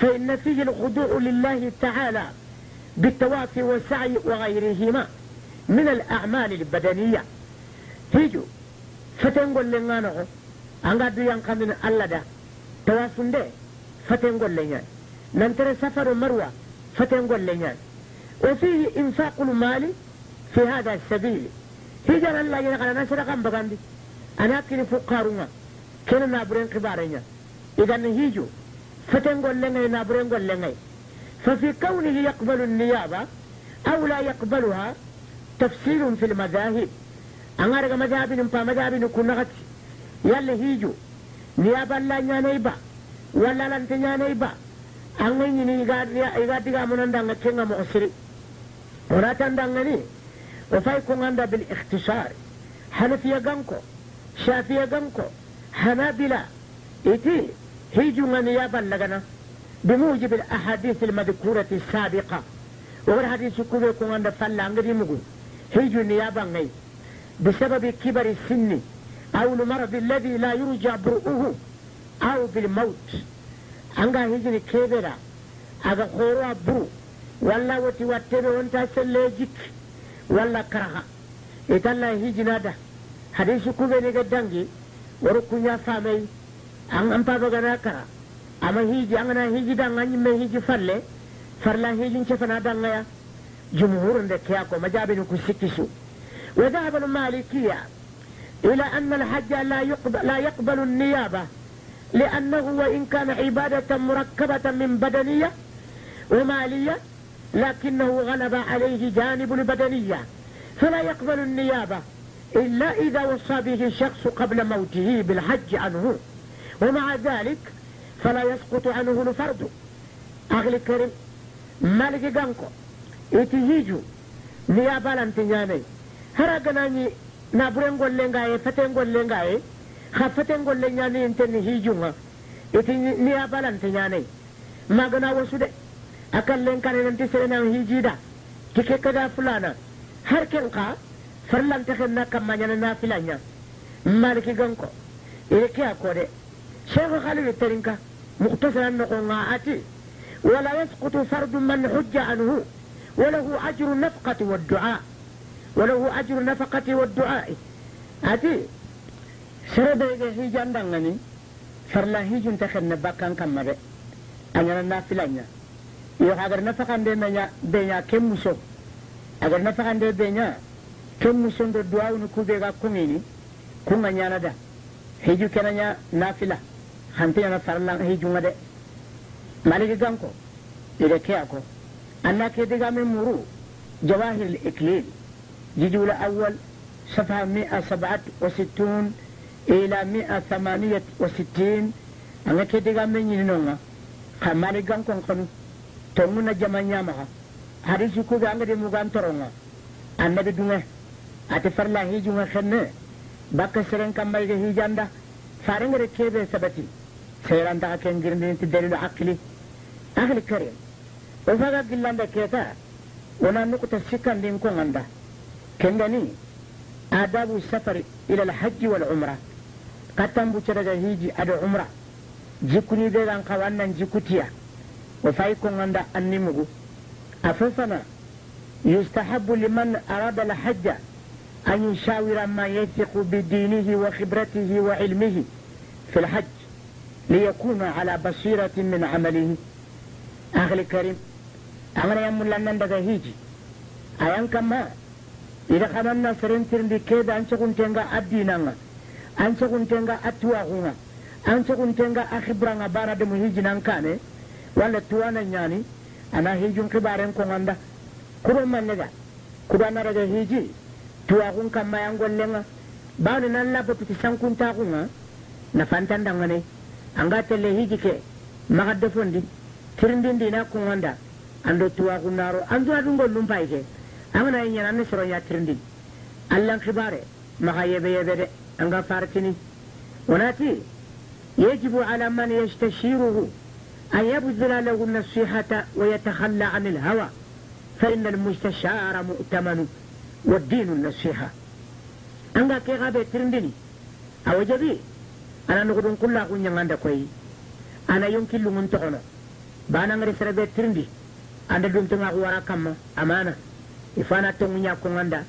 فإن فيه الخضوع لله تعالى بالتوافي والسعي وغيرهما من الأعمال البدنية. هيجو فتنقول لنا anga du yang kamin Allah da tawasunde faten gollenya nantere safaru marwa faten gollenya وفيه إنفاق المال في هذا السبيل. هجر الله ينقل نسر قم بغندي أنا كني فقارنا. كنا نابرين كبارنا إذا نهيجو فتنقول لنا نابرين قول لنا ففي كونه يقبل النيابة أو لا يقبلها تفصيل في المذاهب. أنا رجع مذهب نبا مذهب نكون غتي يلا هيجو. نيابة لا نيابة ولا لن تنيابة أنا يني يقعد يقعد من عندنا كنا مؤسرين ولا تندعني وفايكم عند بالاختصار. حنفية جنكو شافية جنكو حنابلة. إتي هيجو نيابا لغنا. بموجب الأحاديث المذكورة السابقة. وغير حديث كوبيكم عند فلا عندي مقول هيجو نيابا غي بسبب كبر السن أو المرض الذي لا يرجى برؤه أو بالموت. hijini kebera aga khoro buru walla wati wattebe wonta selle jik walla karaha italla hijinada hadisi kubeni ga dangi woro kunya famai an kara ama hiji hiji hiji falle farla dan ya dhahaba al-malikiyya ila anna al-hajj la yuqbal la yaqbalu an-niyaba لأنه وإن كان عبادة مركبة من بدنية ومالية لكنه غلب عليه جانب البدنية فلا يقبل النيابة إلا إذا وصى به الشخص قبل موته بالحج عنه ومع ذلك فلا يسقط عنه الفرد. أغلى الكريم مالك جانكو إتهيجو نيابة لانتنياني هرقناني نابرين قول لنغاية فتين قول لنغاية خفتين قول لنغاني انتني هيجوها إتي نيابة لانتنياني ما قنا وسودة أكل لنكاري ننتي سينا هيجيدا. تكي كدا فلانا. هركن قا فرلان تخنا كما نانا مالك جانكو إلكي أكوري شيخ خالد الترنكا مختصرا آتي. ولا يسقط فرد من حج عنه وله أجر النفقة والدعاء. وله أجر النفقة والدعاء. أتي. سرد هي جاندانغني فرلا هي جنت خن بكان كمره. أنا نافلانيا يو أجر نفقة بينيا بينيا كم مسو. أجر نفقة بينيا. كم مسو الدعاء نكوبيغا كوميني كوما نيانا ده hiju kenanya nafila hanti yana farlan hiju ngade maliki ganko ire ke ako anna ke diga min muru jawahir al-iklil جدول الأول صفحة 167 إلى 168 أنا كده من ينونا خمالي غان كون كونو تمونا جمانيا مها حديث كوغا أنغدي مغان ترونا النبي دونه أتفرلا هيجو خنه bakka seren kammayge hijanda farengere kebe sabati seranta ken aqli ahli karim o faga gillanda keta wona nukuta sikkandin ko ganda kengani adabu safari ila alhajji wal umra kattan bucce daga hiji ado umra jikkuni be gan kawannan jikkutiya o fayi ko ganda annimugu afofana yustahabu liman arada alhajja أن يشاور ما يثق بدينه وخبرته وعلمه في الحج ليكون على بصيرة من عمله أخي الكريم أنا يمول لنا ندغ هيجي أيان كما إذا خمنا سرنتر بكيدا أنت كنت أدينا أنت كنت أتواغونا أنت كنت أخبرنا بانا دم هيجي نانكاني ولا توانا نياني أنا هيجون كبارين كونغاندا كرو من نغا كرو أنا رجا هيجي tuwaxun kamma yan gollenga bawni nan labatuti sankuntaxunga nafantandangane anga telle hiji ke maxa defondi tirindindina kunganda ando tuwaxu naro anduna dun gollum pay ke angana ye ñana ne soroña tirindin allan xibare maxa yebe yebe de anga faratini wonati يجب على من يستشيره أن يبذل له النصيحة ويتخلى عن الهوى فإن المستشار مؤتمن والدين النصيحة أنغا كي غابة ترندني أو جبي أنا نقولون كل أقول نعند كوي أنا يمكن لمن تغنى bana ngari serebe tirindi anda dum tunga wara kamma amana ifana to munya ko nganda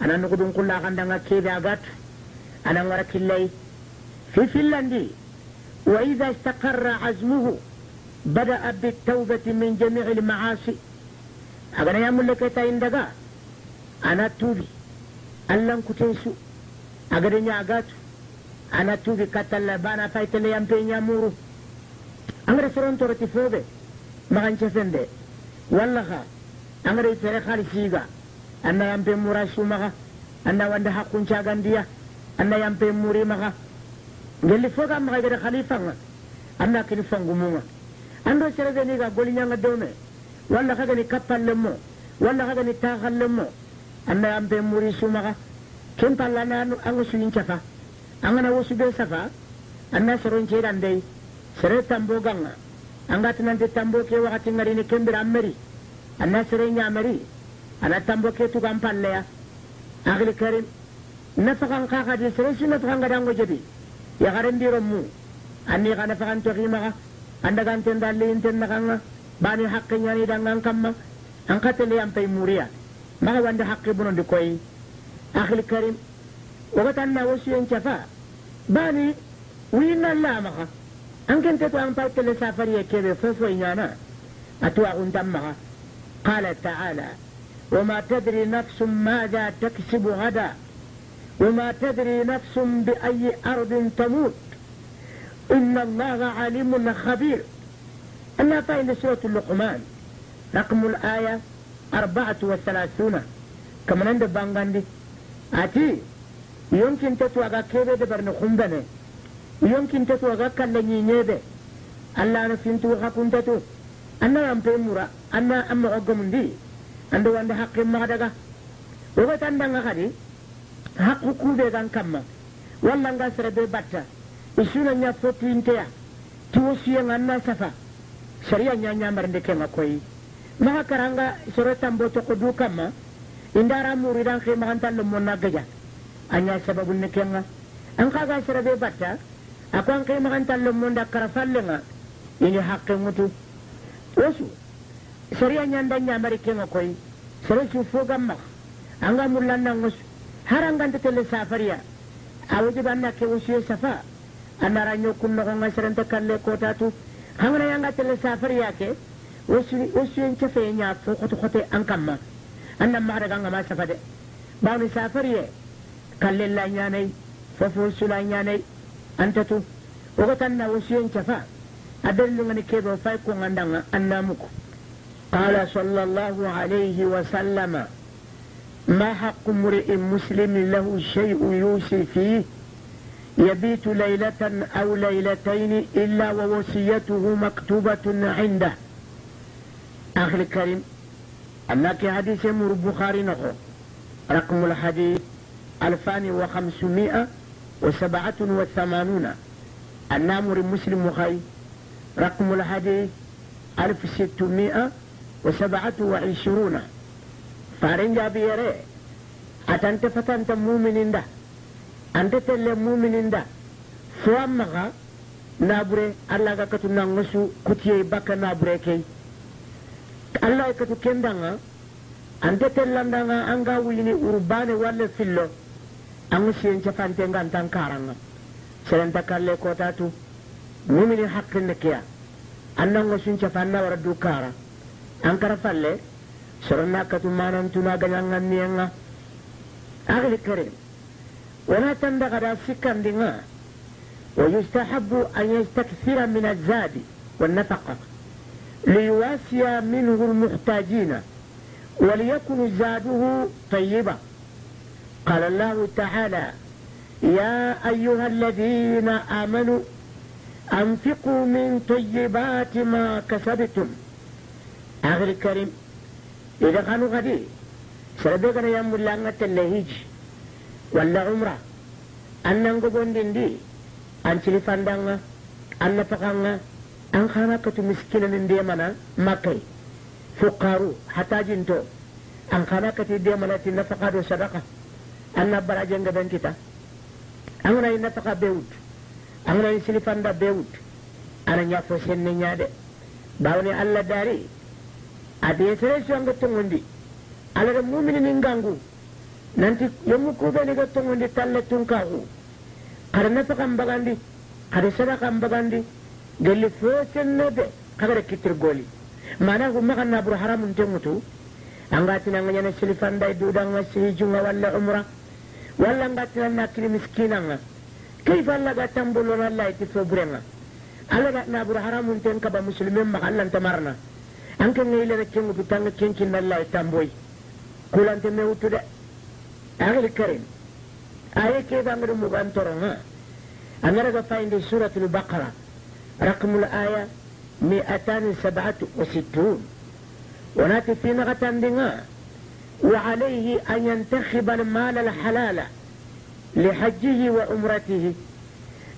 ana nugo dum kulla kanda nga kebe agat ana ngara killai fi finlandi wa idha istaqarra azmuhu بدأ بالتوبة من جميع المعاصي أغنى يعمل لك تايندغا أنا توبي ألان كتنسو أغنى نياغاتو أنا كتل بانا فايتل يمبي نيامورو أغنى سرون تورتي فوبي مغان شفنده والله أغنى يسري خالي سيغا أنا يمبي مراشو مغا أنا وند حقون شاغانديا أنا يمبي موري مغا قال لي فوقا مغا يدري خليفة أنا كني فنغموما ando serebe ni ga goli nyanga dome. Walla kaga ni kapalle mo walla kaga ni tahalle mo anna ambe muri sumaga ken palla na anu angu suyin chafa angana wosu be safa anna soron ce dan dai sere tambo ganga anga tinante tambo ke wakati ngari ni kembira ameri anna sere nya ameri ana tambo ke tu gam palle ya agli karim nafakan kaka di sere su nafakan gadango jadi ya garen diro mu anni ga nafakan to kimaga anda ganten dalli inten nakanga bani haqqe nyani dangan kamma an katele yam pay muriya maka wanda haqqe bunon di koy akhil karim bani wina la maka an kan to an pay tele safari ya kebe fofo nyana atwa untam maka qala ta'ala وما تدري نفس ماذا تكسب غدا وما تدري نفس بأي أرض تموت. إن الله عليم خبير. أنا فإن سورة اللقمان. رقم الآية أربعة وثلاثون. كما عند بانغاندي؟ أتي. يمكن تتوغا كيبه دبرن خمبنه يمكن تتوغا كالني نيبه الله نفنتو خكنتتو أنا يمبي مرا أنا أقمندي ando wanda haqqin magadaga wogo tandanga kadi haqqu kube gan kamma walla nga sere be batta isuna nya fotu intea tuwo siya nganna safa sharia nya nya marnde kenga koyi maha karanga sore tambo to ko dukama indara muridan ke mahantal mo nagaja anya sababu ne kenga an kaga sere be batta akwan ke mahantal mo ndakara fallenga ini haqqe mutu wasu sariya nyanda nyamari kenga koy sere su foga ma anga mulanna ngos haranga tele safariya awuji banna ke usiye safa anara nyokun no nga serente kalle kota tu hangana yanga tele safariya ke usi usiye chefe nya fo khoto khote ankamma anna mara ganga ma safa de bawni safariye kalle la nyanai fofo sula nyanai antatu ogotanna usiye chefa adallu ngani kebo fay ko ngandanga annamuko الله عليه وسلم ما حق امرئ مسلم له شيء يوصي فيه؟ يبيت ليلة أو ليلتين إلا ووصيته مكتوبة عنده. أخي الكريم أنك حديث يمر البخاري نخو. رقم الحديث ألفان وخمسمائة وسبعة وثمانون. النامر مسلم خي رقم الحديث ألف ستمائة وسبعة وعشرون. فارن جابي يري أتنت فتنت مؤمن ده. أنت تل مؤمن ده. فوامغا. نابري. الله كتو نانغسو. كتيه بكا نابري كي. الله كتو كندanga أنت تلندanga أنغا ويني أرباني ولا فيلو أنغ سين شفانتي نغانتان كارanga سرنتا كالي كوتاتو مؤمن حق النكيا أنغ سين شفاننا وردو كارا ankara falle. Soronna katu manantuna gañanganniyenga ahli karim wona tanda kada sikkandinga ويستحب أن يستكثر من الزاد والنفقة ليواسي منه المحتاجين وليكن زاده طيبا قال الله تعالى يا أيها الذين آمنوا أنفقوا من طيبات ما كسبتم. آخر الكريم إذا كانوا غدي سربيكنا يا ملانا تلهيج ولا عمرة. أن نقول دي أن تلفان دانا أن نفقانا. أن خانا كتو مسكينا ندي منا مكي. فقارو حتى جنتو. أن خانا كتو دي منا تنفقا دو صدقة. جنگ بن كتا أن رأي نفقا بيوت أن رأي سلفان دا بيوت أنا نيافو سن نيادي bawni allah dari adi sere songa tongondi ala mu'mini ningangu nanti yomu kube ni ga tongondi talle tunkahu karena kan bagandi kada sada kan bagandi gelli fo senne be kagara kitir goli mana ko makan nabur haramun temutu angatina nganya silifanda dudanga sihijunga walla umra walla ngatina nakini miskinanga كيف الله قتنبول الله يتفبرنا الله قد نابر حرام تن كبا مسلمين ما الله تمرنا أنك نيلا نكين بتانك كين كين الله يتنبوي. كل أنت ميوتو ده. أغل الكريم آية كيف أمر مغانترنا أنا؟ رجع فاين سورة البقرة. رقم الآية 267 وناتي في نغة وعليه أن ينتخب المال الحلال لحجه وعمرته.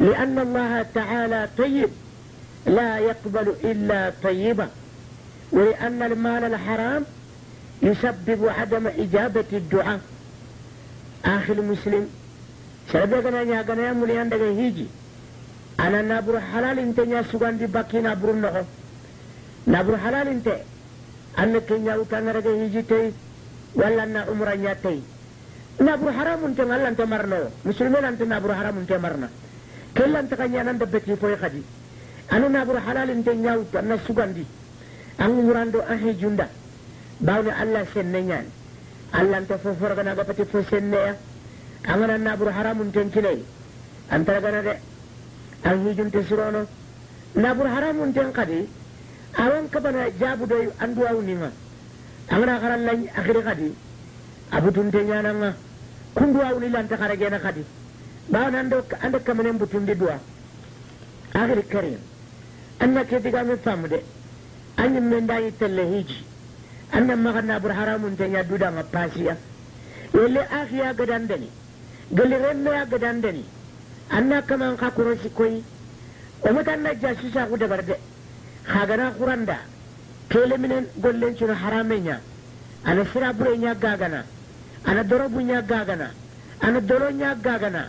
لأن الله تعالى طيب لا يقبل إلا طيبا. ولأن المال الحرام يسبب عدم إجابة الدعاء. آخر المسلم سبقنا يا مولي عندك هيجي. أنا نابر حلال انت يا سوغان دي باكي نابر النغو نابر حلال انت. أنك يا وكان رجع هيجي تي. ولا أن عمران تي naburu haramun te ngallan te marno musulmen ante naburu haramun te marna kellan ta kanya nan dabbeti foy khadi anu naburu halalin te nyawta na sugandi an murando an hejunda bawni allah senne nyan allah ta fo fo gana ga pati fo senne ya angana naburu haramun te kinai antara gana de an hejunte surono naburu haramun te khadi awan kabana jabu doy andu awninga angana kharan lan akhiri khadi abutunte ñananga kunduwa wuni lanta gena kadi bawana ando anda kamanen butundi duwa akhir karim anna ke diga me famde anyi men dayi telle hiji anna magana bur haramun tanya duda nga pasiya yelle akhiya gadandani gali remme ya gadandani anna kaman ka kurosi koyi o mutan na jasusa ku dabar de khagana kuranda kele minen gollen cuno haramenya ana sira bure nya gagana ana dorobunya gagana ana doronya gagana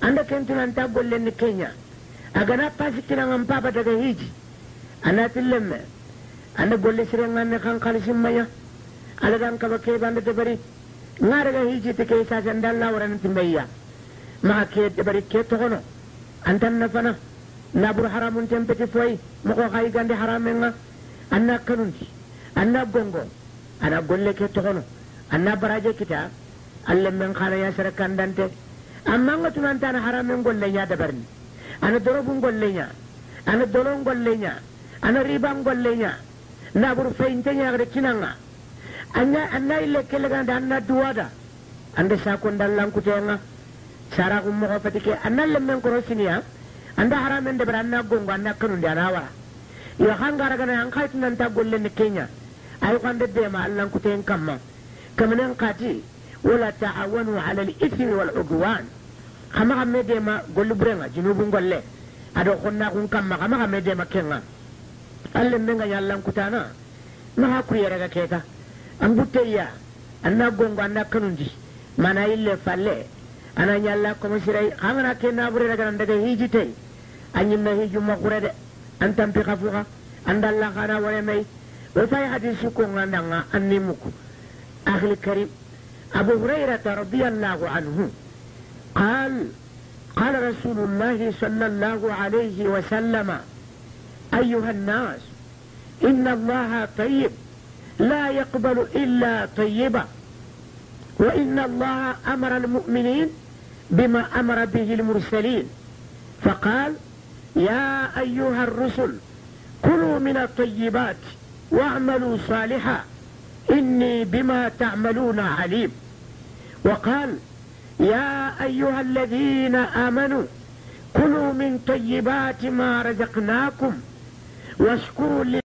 anda kentunanta gollenni kenya agana pasikkinangan papa daga hiji ana tillemme anda golle sirenganne kan kalisimmaya alagan kaba kebande debari ngaraga hiji te ke sasan dalla waranti mbayya maka ke debari ke togono antan nafana nabur haramun tempeti foyi moko kayi gande haramenga anna kanunti anna gongo ana golle ke togono anna baraje kita alle men khana ya sara kandante amma nga tunan tan haramen golle nya dabarni ana dorobun golle nya ana dolon golle nya ana riban golle nya na bur feinte nya gare kinanga anya anna ille kelega da anna duwada ande sa ko ndallan kutenga sara ko mo fatike anna le men ko rosiniya anda haramen de branna gongo anna kanu ndi ana wara ta golle ne kenya ay ko ande de ma allan kuten kamma. كمن قاتي ولا تعاونوا على الإثم والعدوان خما خما ديما قول برنا جنوب قول له أدو خنا كون كما خما خما ديما كنا ألا منغا يالان كتانا ما هكو يرغا كيتا أنبوتيا أنا قونغ أنا كنونجي ما أنا إلا فالي أنا يالا كمسيري خامنا كنا برنا كنا ندغي هيجي أنتم بخفوها أن الله خانا ولمي. وفاي حديث كون لنا أني مكو. أخي الكريم أبو هريرة رضي الله عنه قال قال رسول الله صلى الله عليه وسلم أيها الناس إن الله طيب لا يقبل إلا طيبا وإن الله أمر المؤمنين بما أمر به المرسلين. فقال يا أيها الرسل كلوا من الطيبات واعملوا صالحا. إني بما تعملون عليم. وقال يا أيها الذين آمنوا كلوا من طيبات ما رزقناكم. واشكروا لله